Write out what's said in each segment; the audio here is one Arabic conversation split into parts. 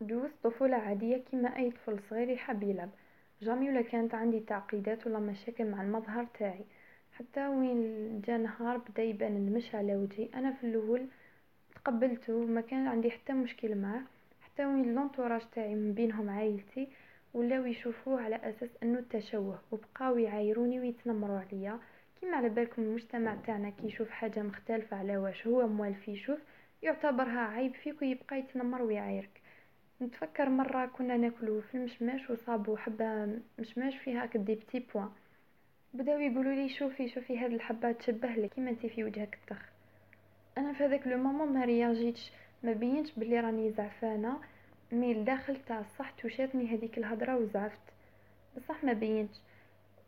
دوزت طفولة عادية كيما أي طفل صغير يحب يلعب، جامي ولا كانت عندي تعقيدات ولا مشاكل مع المظهر تاعي، حتى وين جا نهار بدأ يبان المش على وجهي. أنا في اللول تقبلتو مكان عندي حتى مشكل معاه. حتى وين لونطوراج تاعي من بينهم عايلتي ولاو يشوفوه على أساس أنو التشوه وبقاو يعايروني ويتنمروا عليا. كيما على بالكم المجتمع تاعنا كي يشوف حاجة مختلفة على واش هو موالف يشوف يعتبرها عيب فيك ويبقى يتنمر ويعايرك. نتفكر مرة كنا ناكلو في المشماش وصابو حبة مشماش فيها هاك des petits points. بداو يقولوا لي شوفي شوفي هاد الحبة تشبه لك كيما انت في وجهك الـ truc أنا في هذاك le moment ما réagitش ما بينش بلي راني زعفانة mais الداخل تاع الصح touchاتني هذيك الهضرة وزعفت. بصح ما بينش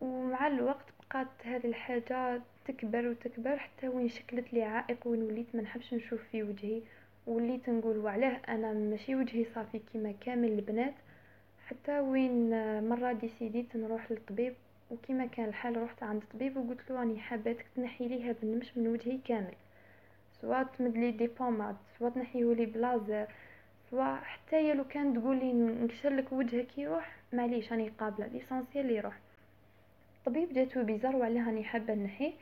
ومع الوقت بقات هذه الحاجة تكبر وتكبر حتى وين شكلت لي عائق وين وليت ما نحبش نشوف في وجهي. وليت نقول وعلاه أنا ماشي وجهي صافي كيما كامل البنات حتى وين مرة décidé يت نروح للطبيب وكيما كان الحال رحت عند الطبيب وقلت له راني حاباتك تنحي لي هذا النمش من وجهي كامل. سواء تمدلي des pommades سواء تنحيهولي بلازر سواء حتى لو كان تقولي نكشرلك وجهك يروح معليش راني قابلة l'essentiel يروح. الطبيب جاتو bizarre وعلاه راني حابة نحيه.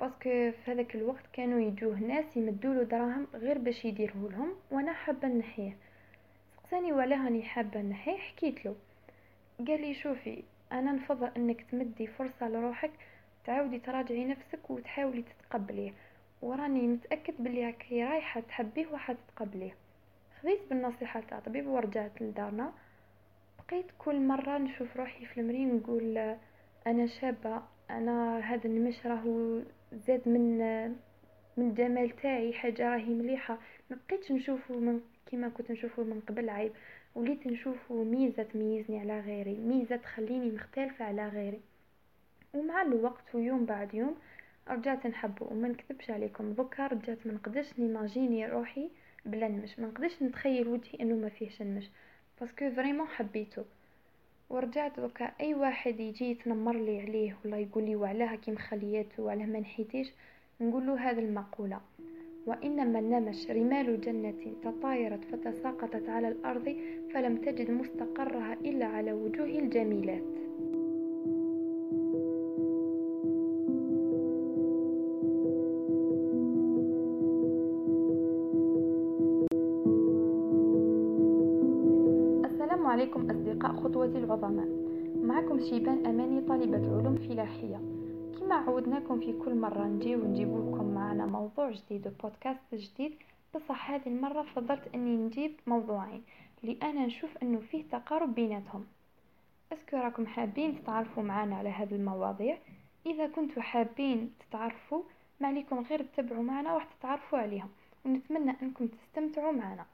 باسكو في هذاك الوقت كانوا يجوه ناس يمدولو دراهم غير باش يديرهولهم وأنا حابة نحيه. سقساني وعلاه راني حابة نحيه حكيتلو قال لي شوفي أنا نفضل إنك تمدي فرصة لروحك تعاودي تراجعي نفسك وتحاولي تتقبليه. وراني متأكد بلي راكي رايحة تحبيه وحتتقبليه. خذيت بالنصيحة تاع طبيب ورجعت لدارنا. بقيت كل مرة نشوف روحي في المرين نقول أنا شابة أنا هذا النمش راهو زاد من من الجمال تاعي حاجة راهي مليحة. ما بقيتش نشوفه من كيما كنت نشوفه من قبل عيب. وليت نشوفه ميزة تميزني على غيري ميزة تخليني مختلفة على غيري. ومع الوقت ويوم بعد يوم رجعت نحبه وما نكذبش عليكم بكا رجعت ما نقدرش نيماجيني روحي بلا نمش. ما نقدرش نتخيل وجهي إنه ما فيهش نمش. parce que vraiment حبيته. ورجعت بكا أي واحد يجي يتنمر لي عليه ولا يقول لي وعلاه كي مخلياته وعلاه ما نحيتيش نقول له هذه المقولة. وإنما النمش رمال جنة تطايرت فتساقطت على الأرض فلم تجد مستقرها إلا على وجوه الجميلات. العظماء معكم شيبان أماني طالبة علوم فلاحية. كما عودناكم في كل مرة نجي ونجيب لكم معنا موضوع جديد وبودكاست جديد. بصح هذه المرة فضلت أني نجيب موضوعين لأنا نشوف أنه فيه تقارب بيناتهم. أسكو راكم حابين تتعرفوا معنا على هذه المواضيع؟ إذا كنتوا حابين تتعرفوا ما عليكم غير تتبعوا معنا راح تتعرفوا عليهم. ونتمنى أنكم تستمتعوا معنا.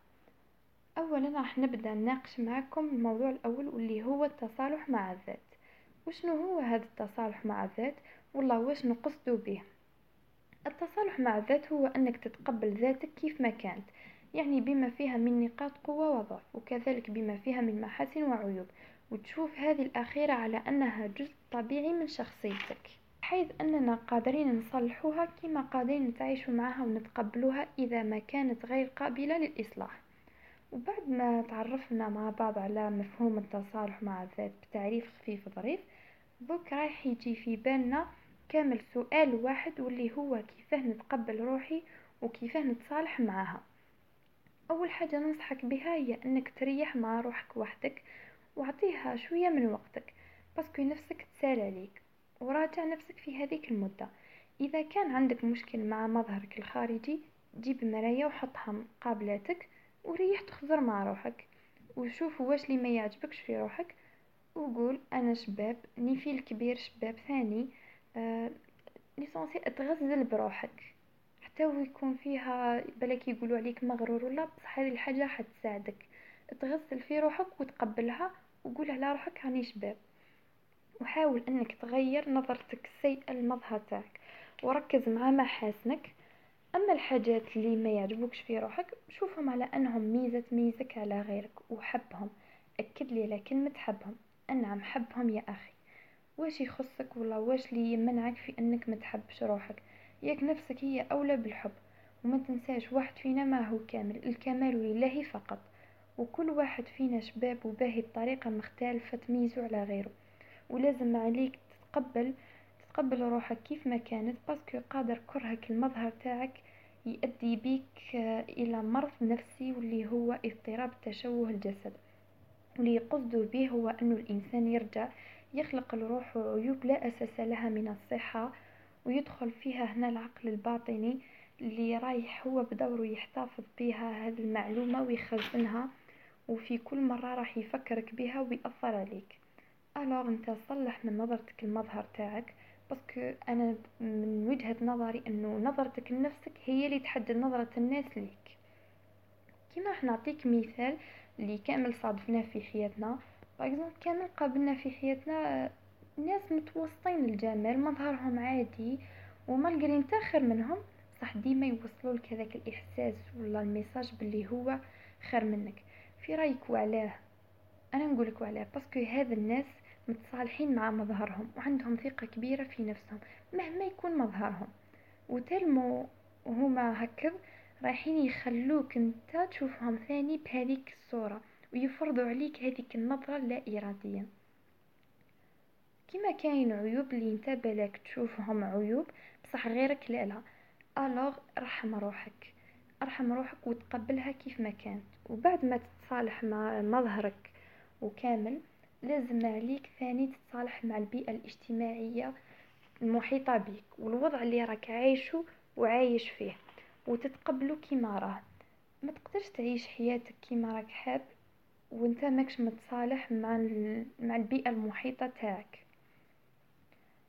اولا راح نبدأ نناقش معكم الموضوع الأول واللي هو التصالح مع الذات. وشنو هو هذا التصالح مع الذات؟ والله واش نقصدو به؟ التصالح مع الذات هو أنك تتقبل ذاتك كيف ما كانت يعني بما فيها من نقاط قوة وضعف وكذلك بما فيها من محاسن وعيوب وتشوف هذه الأخيرة على أنها جزء طبيعي من شخصيتك حيث أننا قادرين نصلحوها كما قادرين نتعايش معها ونتقبلوها إذا ما كانت غير قابلة للإصلاح. وبعد ما تعرفنا مع بعض على مفهوم التصالح مع الذات بتعريف خفيف ظريف دوك رايح يجي في بالنا كامل سؤال واحد واللي هو كيفاه نتقبل روحي وكيفاه نتصالح معها أول حاجة ننصحك بها هي إنك تريح مع روحك وحدك وأعطيها شوية من وقتك باسكو نفسك تسال عليك وراجع نفسك في هذيك المدة. إذا كان عندك مشكل مع مظهرك الخارجي جيب مراية وحطها مقابلاتك وريح تخزر مع روحك وشوف واش اللي ما يعجبكش في روحك وقول أنا شباب نيفي الكبير شباب ثاني آه l'essentiel أتغزل بروحك. حتى ويكون فيها بلاك يقولوا عليك مغرور ولا بصح هذه الحاجة حتساعدك تغزل في روحك وتقبلها وقول على روحك راني شباب. وحاول أنك تغير نظرتك السيئة للمظهر تاعك. وركز مع محاسنك أما الحاجات اللي ما يعجبوكش في روحك شوفهم على أنهم ميزة تميزك على غيرك وحبهم. أكد لي على كلمه حبهم أنعم حبهم يا أخي. واش يخصك ولا واش اللي يمنعك في أنك ما تحبش روحك؟ ياك نفسك هي أولى بالحب. وما تنساش واحد فينا ما هو كامل الكمال لله فقط. وكل واحد فينا شباب وباهي بطريقة مختلفة تميزو على غيره. ولازم عليك تتقبل تتقبل روحك كيف ما كانت؟ باسكو قادر كرهك المظهر تاعك يؤدي بيك إلى مرض نفسي واللي هو اضطراب تشوه الجسد. واللي يقصدوا به هو انه الإنسان يرجع يخلق الروح عيوب لا أساس لها من الصحة ويدخل فيها هنا العقل الباطني اللي رايح هو بدوره يحتفظ بها هذه المعلومة ويخزنها وفي كل مرة راح يفكرك بها ويأثر عليك. alors أنت صلح من نظرتك المظهر تاعك. parce que أنا من وجهة نظري إنه نظرتك لنفسك هي اللي تحدد نظرة الناس ليك. كيما راح نعطيك مثال اللي كامل صادفناه في حياتنا. par كامل قابلنا في حياتنا ناس متوسطين الجمال مظهرهم عادي و malgré انت خير منهم. صح ديما يوصلوا لك هذاك الإحساس ولا ال message باللي هو خير منك. في رأيك وعلاه؟ أنا نقولك وعلاه باسكو هذا الناس متصالحين مع مظهرهم وعندهم ثقة كبيرة في نفسهم مهما يكون مظهرهم. وتلمو هما هكذا رايحين يخلوك انت تشوفهم ثاني بهذيك الصورة ويفرضوا عليك هذيك النظرة اللا إرادية. كما كاين عيوب اللي انت بالك تشوفهم عيوب بصح غيرك لا لا. ألوغ رحم روحك ارحم روحك وتقبلها كيف ما كانت. وبعد ما تتصالح مع مظهرك وكامل لازم عليك ثاني تتصالح مع البيئة الاجتماعية المحيطة بك والوضع اللي راك عايشه وعايش فيه وتتقبله كيما راه. ما تقدرش تعيش حياتك كيما راك حاب وانت ماكش متصالح مع مع البيئة المحيطة تاعك.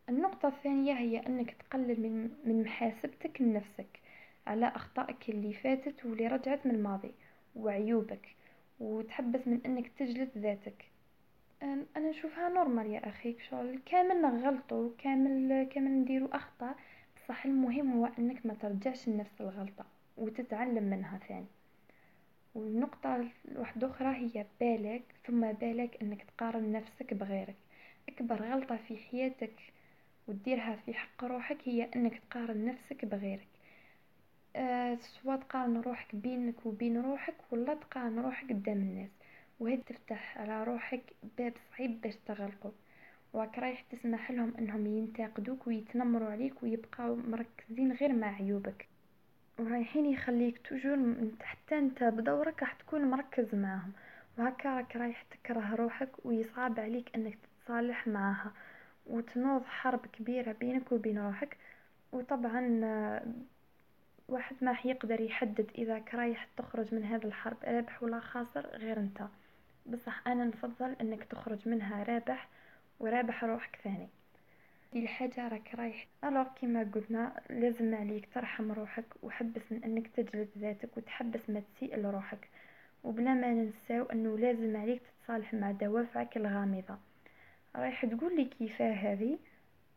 النقطة الثانية هي أنك تقلل من من محاسبتك لنفسك على أخطائك اللي فاتت واللي رجعت من الماضي وعيوبك وتحبس من أنك تجلد ذاتك. أنا نشوفها نورمال يا أخي شغل كامل نغلطوا كامل كامل نديروا أخطاء. بصح المهم هو إنك ما ترجعش لنفس الغلطة وتتعلم منها ثاني. والنقطة واحدة أخرى هي بالك ثم بالك أنك تقارن نفسك بغيرك. أكبر غلطة في حياتك وتديرها في حق روحك هي أنك تقارن نفسك بغيرك. أه سواء تقارن روحك بينك وبين روحك ولا تقارن روحك قدام الناس. وهذا تفتح على روحك باب صعيب باش تغلقه وراك رايح تسمح لهم إنهم ينتقدوك ويتنمروا عليك ويبقاو مركزين غير مع عيوبك. ورايحين يخليك توجور حتى أنت بدورك راح تكون مركز معهم. وهكا راك رايح تكره روحك ويصعب عليك إنك تتصالح معها. وتنوض حرب كبيرة بينك وبين روحك. وطبعا واحد ما يقدر يحدد اذا رايح تخرج من هذا الحرب رابح ولا خاسر غير أنت. بصح أنا نفضل إنك تخرج منها رابح ورابح روحك ثاني. دي الحاجة راك رايح. ألوغ كيما قلنا لازم عليك ترحم روحك وحبس من إنك تجلد ذاتك وتحبس ما تسيء لروحك. وبلا ما ننساو إنه لازم عليك تتصالح مع دوافعك الغامضة. رايح تقول لي كيفاه هذه؟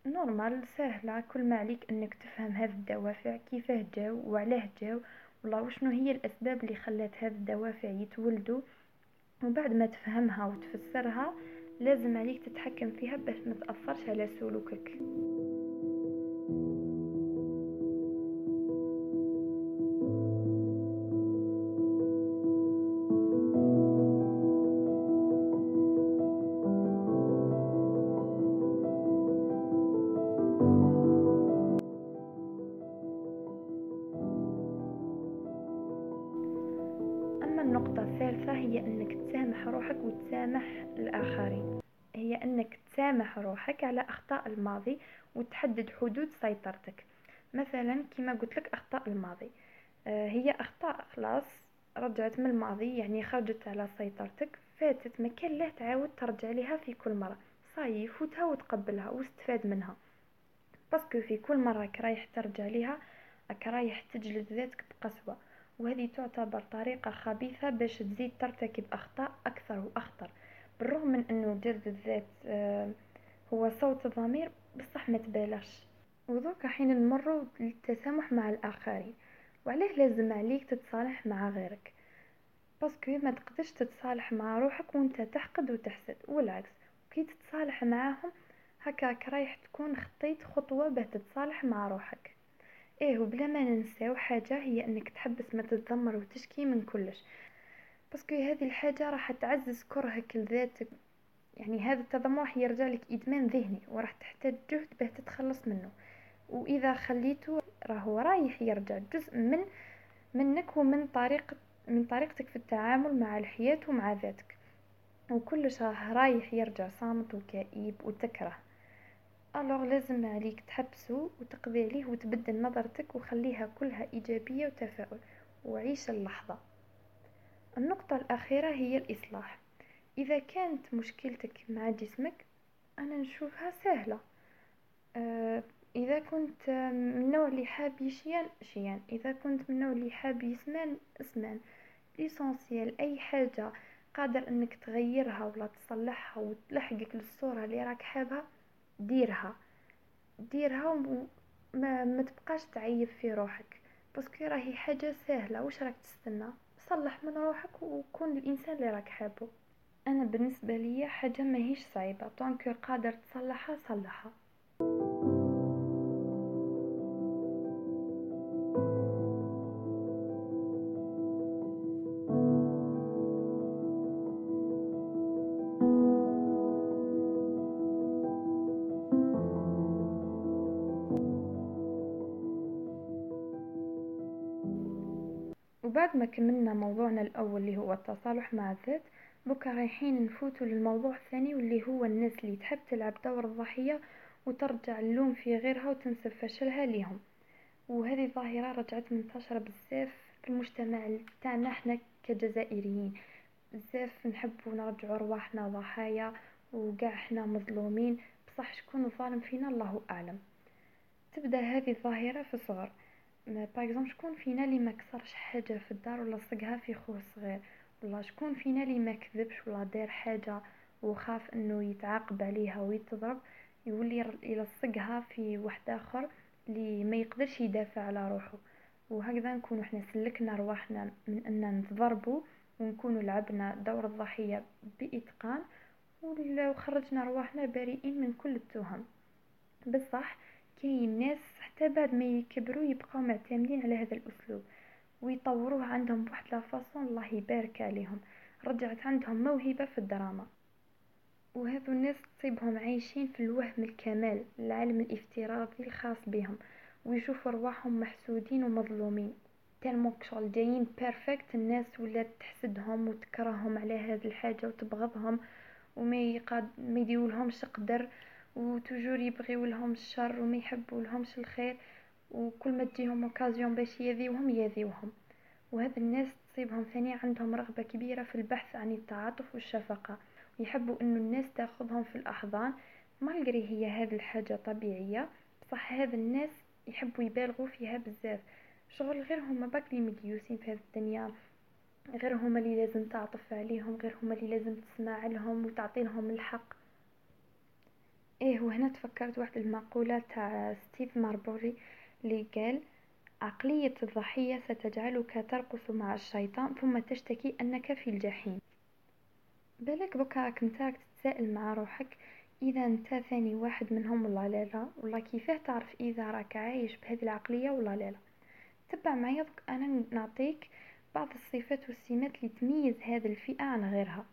نورمال سهلة كل ما عليك إنك تفهم هذه الدوافع كيفاه جاو وعلاه جاو والله وشنو هي الأسباب اللي خلات هذه الدوافع يتولدوا؟ وبعد ما تفهمها وتفسرها لازم عليك تتحكم فيها باش ما تأثرش على سلوكك. وتسامح الآخرين. هي أنك تسامح روحك على أخطاء الماضي وتحدد حدود سيطرتك. مثلا كما قلت لك أخطاء الماضي. آه، هي أخطاء خلاص رجعت من الماضي يعني خرجت على سيطرتك فاتت ما كان له تعاود ترجع لها في كل مرة. صاي فوتها وتقبلها واستفاد منها. باسكو في كل مرة رايح ترجع لها رايح تجلد ذاتك بقسوة. وهذه تعتبر طريقة خبيثة باش تزيد ترتكب أخطاء أكثر وأخطر بالرغم من أنه جلد الذات آه، هو صوت الضمير بصح ما تبالغش. وذوك حين نمروا للتسامح مع الآخرين وعليه لازم عليك تتصالح مع غيرك؟ باسكو ما تقدرش تتصالح مع روحك وأنت تحقد وتحسد والعكس كي تتصالح معاهم هكاك رايح تكون خطيت خطوة باه تتصالح مع روحك. إيه وبلا ما ننساو حاجة هي إنك تحبس ما تتذمر وتشكي من كلش. باسكو هذه الحاجة راح تعزز كرهك لذاتك يعني هذا التذمر راح يرجع لك إدمان ذهني وراح تحتاج جهد باه تتخلص منه. وإذا خليته راهو رايح يرجع جزء من منك ومن طريقة من طريقتك في التعامل مع الحياة ومع ذاتك. وكل راه رايح يرجع صامت وكئيب وتكره. alors لازم عليك تحبسه وتقضي عليه وتبدل نظرتك وخليها كلها إيجابية وتفاؤل. وعيش اللحظة. النقطة الأخيرة هي الإصلاح. إذا كانت مشكلتك مع جسمك أنا نشوفها سهلة. أه إذا كنت من النوع اللي حاب يشيان شيان إذا كنت من النوع اللي حاب يسمان اسمان l'essentiel أي حاجة قادر إنك تغيرها ولا تصلحها وتلحقك للصورة اللي راك حابها ديرها. ديرها وما ما تبقاش تعيب في روحك. باسكو راهي حاجة سهلة. واش راك تستنى؟ صلح من روحك وكون الإنسان اللي راك حابه أنا بالنسبة ليا حاجة ماهيش صعيبة. طونك قادر تصلحها صلحها. وبعد ما كملنا موضوعنا الأول اللي هو التصالح مع الذات بكا رايحين نفوتوا للموضوع الثاني واللي هو الناس اللي تحب تلعب دور الضحية وترجع اللوم في غيرها وتنسب فشلها ليهم. وهذه ظاهرة رجعت منتشرة بزاف في المجتمع تاعنا إحنا كجزائريين. بزاف نحبوا نرجعوا رواحنا ضحايا وقاع إحنا مظلومين. بصح شكون الظالم فينا؟ الله أعلم. تبدأ هذه الظاهرة في الصغر. باغ شكون فينا اللي ما كسرش حاجة في الدار ولا صقها في خوه صغير؟ ولا شكون فينا اللي ما كذبش ولا دار حاجة وخاف إنه يتعاقب عليها ويتضرب يولي يلصقها في واحد آخر اللي ما يقدرش يدافع على روحه؟ وهكذا نكون إحنا سلكنا رواحنا من إن نتضربوا ونكون لعبنا دور الضحية بإتقان وخرجنا رواحنا بريئين من كل التهم. بصح كاين ناس حتى بعد ما يكبروا يبقاو معتمدين على هذا الأسلوب ويطوروه عندهم بواحد لافاصون الله يبارك عليهم. رجعت عندهم موهبة في الدراما. وهذو الناس تصيبهم عايشين في الوهم الكمال العالم الافتراضي الخاص بهم ويشوفوا رواحهم محسودين ومظلومين. تالمو شغل جايين بيرفكت الناس ولات تحسدهم وتكرههم على هذه الحاجة وتبغضهم وما يقاد ما يديولهمش قدر. و toujours يبغيو لهم الشر وما يحبوا لهمش الخير وكل ما تجيهم occasion باش يذيوهم يذيوهم وهذا الناس تصيبهم ثاني عندهم رغبة كبيرة في البحث عن التعاطف والشفقة. ويحبوا إنه الناس تأخذهم في الأحضان. malgré هي هذه الحاجة طبيعية. بصح هذا الناس يحبوا يبالغوا فيها بزاف. شغل غير هما باك اللي مديوسين في هذه الدنيا. غير هما اللي لازم تعطف عليهم غير هما اللي لازم تسمع لهم وتعطي لهم الحق. إيه وهنا تفكرت واحد المقولة تاع ستيف ماربوري اللي قال عقلية الضحية ستجعلك ترقص مع الشيطان ثم تشتكي أنك في الجحيم. بالك بكا راك نتا تتسائل مع روحك إذا أنت ثاني واحد منهم ولا لا؟ لا. ولا كيفاه تعرف إذا راك عايش بهذه العقلية ولا لا؟ لا. تبع معايا أنا نعطيك بعض الصفات والسمات اللي تميز هذه الفئة عن غيرها.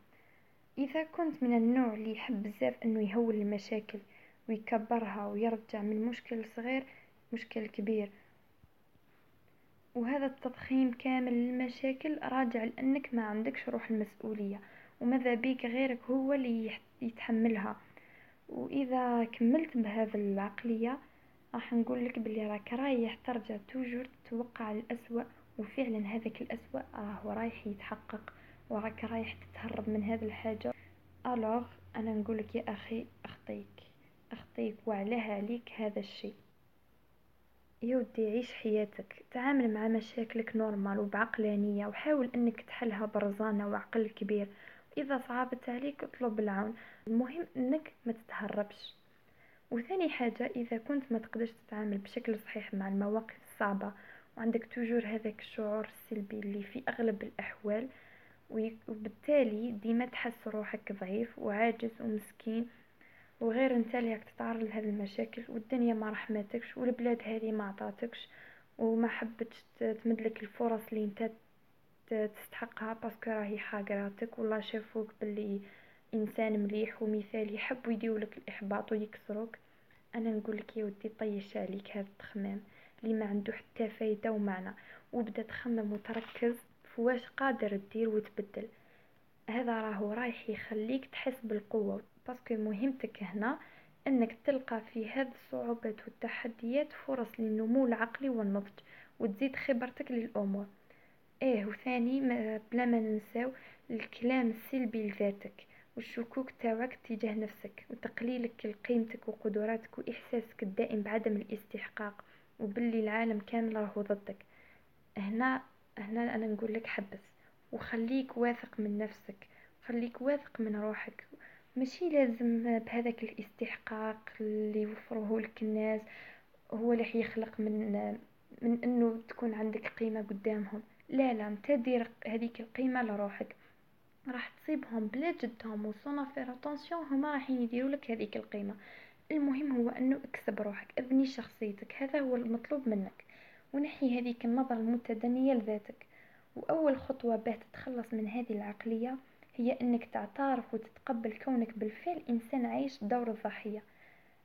إذا كنت من النوع اللي يحب بزاف أنه يهول المشاكل ويكبرها ويرجع من مشكل صغير مشكل كبير. وهذا التضخيم كامل للمشاكل راجع لأنك ما عندكش روح المسؤولية وماذا بيك غيرك هو اللي يتحملها. وإذا كملت بهذا العقلية راح نقول لك بلي راك رايح ترجع toujours تتوقع الأسوأ وفعلا هذاك الأسوأ راهو رايح يتحقق. وراك رايح تتهرب من هذه الحاجة. alors أنا نقولك يا أخي أخطيك. أخطيك وعلاه عليك هذا الشيء. يا ودي عيش حياتك. تعامل مع مشاكلك normal وبعقلانية وحاول إنك تحلها برزانة وعقل كبير. إذا صعبت عليك اطلب العون. المهم إنك ما تتهربش. وثاني حاجة إذا كنت ما تقدرش تتعامل بشكل صحيح مع المواقف الصعبة وعندك توجور هذاك الشعور السلبي اللي في أغلب الأحوال وبالتالي ديما تحس روحك ضعيف وعاجز ومسكين وغير انت اللي تتعرض لهذه المشاكل والدنيا ما رحمتكش والبلاد هذه ما عطاتكش وما حبتش تمدلك الفرص اللي انت تستحقها parce que راهي حاقراتك ولا شافوك باللي إنسان مليح ومثالي يحبوا يديولك الإحباط ويكسروك. أنا نقولك يا ودي طيش عليك هذا التخمام اللي ما عنده حتى فايدة ومعنى وبدا تخمم وتركز. فواش قادر تدير وتبدل. هذا راهو رايح يخليك تحس بالقوة parce que مهمتك هنا إنك تلقى في هذه الصعوبات والتحديات فرص للنمو العقلي والنضج وتزيد خبرتك للأمور. إيه وثاني بلا ما ننساو الكلام السلبي لذاتك والشكوك تاعك تجاه نفسك وتقليلك لقيمتك وقدراتك وإحساسك الدائم بعدم الاستحقاق وباللي العالم كامل راهو ضدك. هنا هنا أنا نقول لك حبس وخليك واثق من نفسك خليك واثق من روحك. ماشي لازم بهذاك الاستحقاق اللي يوفروه لك الناس هو اللي يخلق من من إنه تكون عندك قيمة قدامهم. لا لا أنت دير هذيك القيمة لروحك. راح تصيبهم بلا جدهم و sans faire attention هما راح يديروا لك هذيك القيمة. المهم هو إنه اكسب روحك ابني شخصيتك هذا هو المطلوب منك. ونحي هذيك النظرة المتدنية لذاتك. وأول خطوة باه تتخلص من هذه العقلية هي أنك تعترف وتتقبل كونك بالفعل إنسان عايش دور الضحية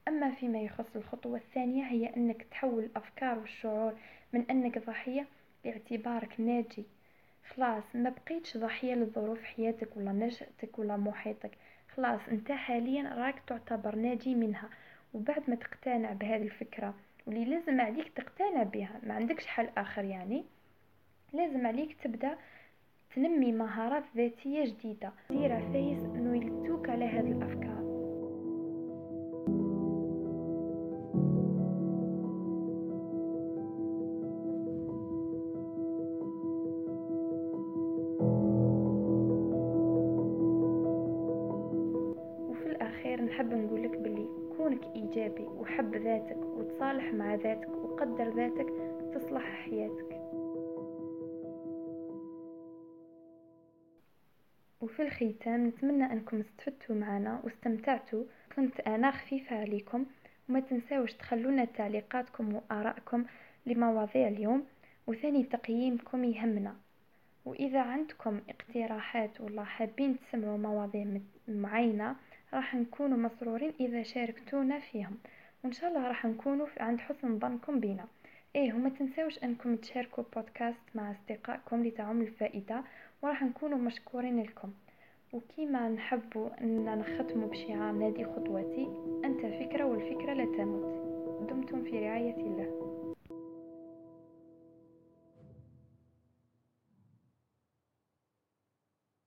أما فيما يخص الخطوة الثانية هي أنك تحول الأفكار والشعور من أنك ضحية لاعتبارك ناجي. خلاص ما بقيتش ضحية لظروف حياتك ولا نشأتك ولا محيطك. خلاص أنت حاليا راك تعتبر ناجي منها. وبعد ما تقتنع بهذه الفكرة واللي لازم عليك تقتنع بها. ما عندكش حل آخر يعني. لازم عليك تبدأ تنمي مهارات ذاتية جديدة. دير فايز إنه يلتوك على هذه الأفكار. نحب نقولك بلي كونك إيجابي وحب ذاتك وتصالح مع ذاتك وقدر ذاتك تصلح حياتك. وفي الختام نتمنى أنكم استفدتوا معنا واستمتعتوا. كنت أنا خفيفة عليكم وما تنساوش تخلونا تعليقاتكم وآرائكم لمواضيع اليوم وثاني تقييمكم يهمنا. وإذا عندكم اقتراحات ولا حابين تسمعوا مواضيع معينة راح نكونوا مسرورين إذا شاركتونا فيهم. وإن شاء الله راح نكونوا عند حسن ظنكم بنا إيه وما تنساوش إنكم تشاركوا بودكاست مع أصدقائكم لتعم الفائدة وراح نكونوا مشكورين لكم. وكيما نحبوا إن نختموا بشعار نادي خطوتي أنت فكرة والفكرة لا تموت. دمتم في رعاية الله.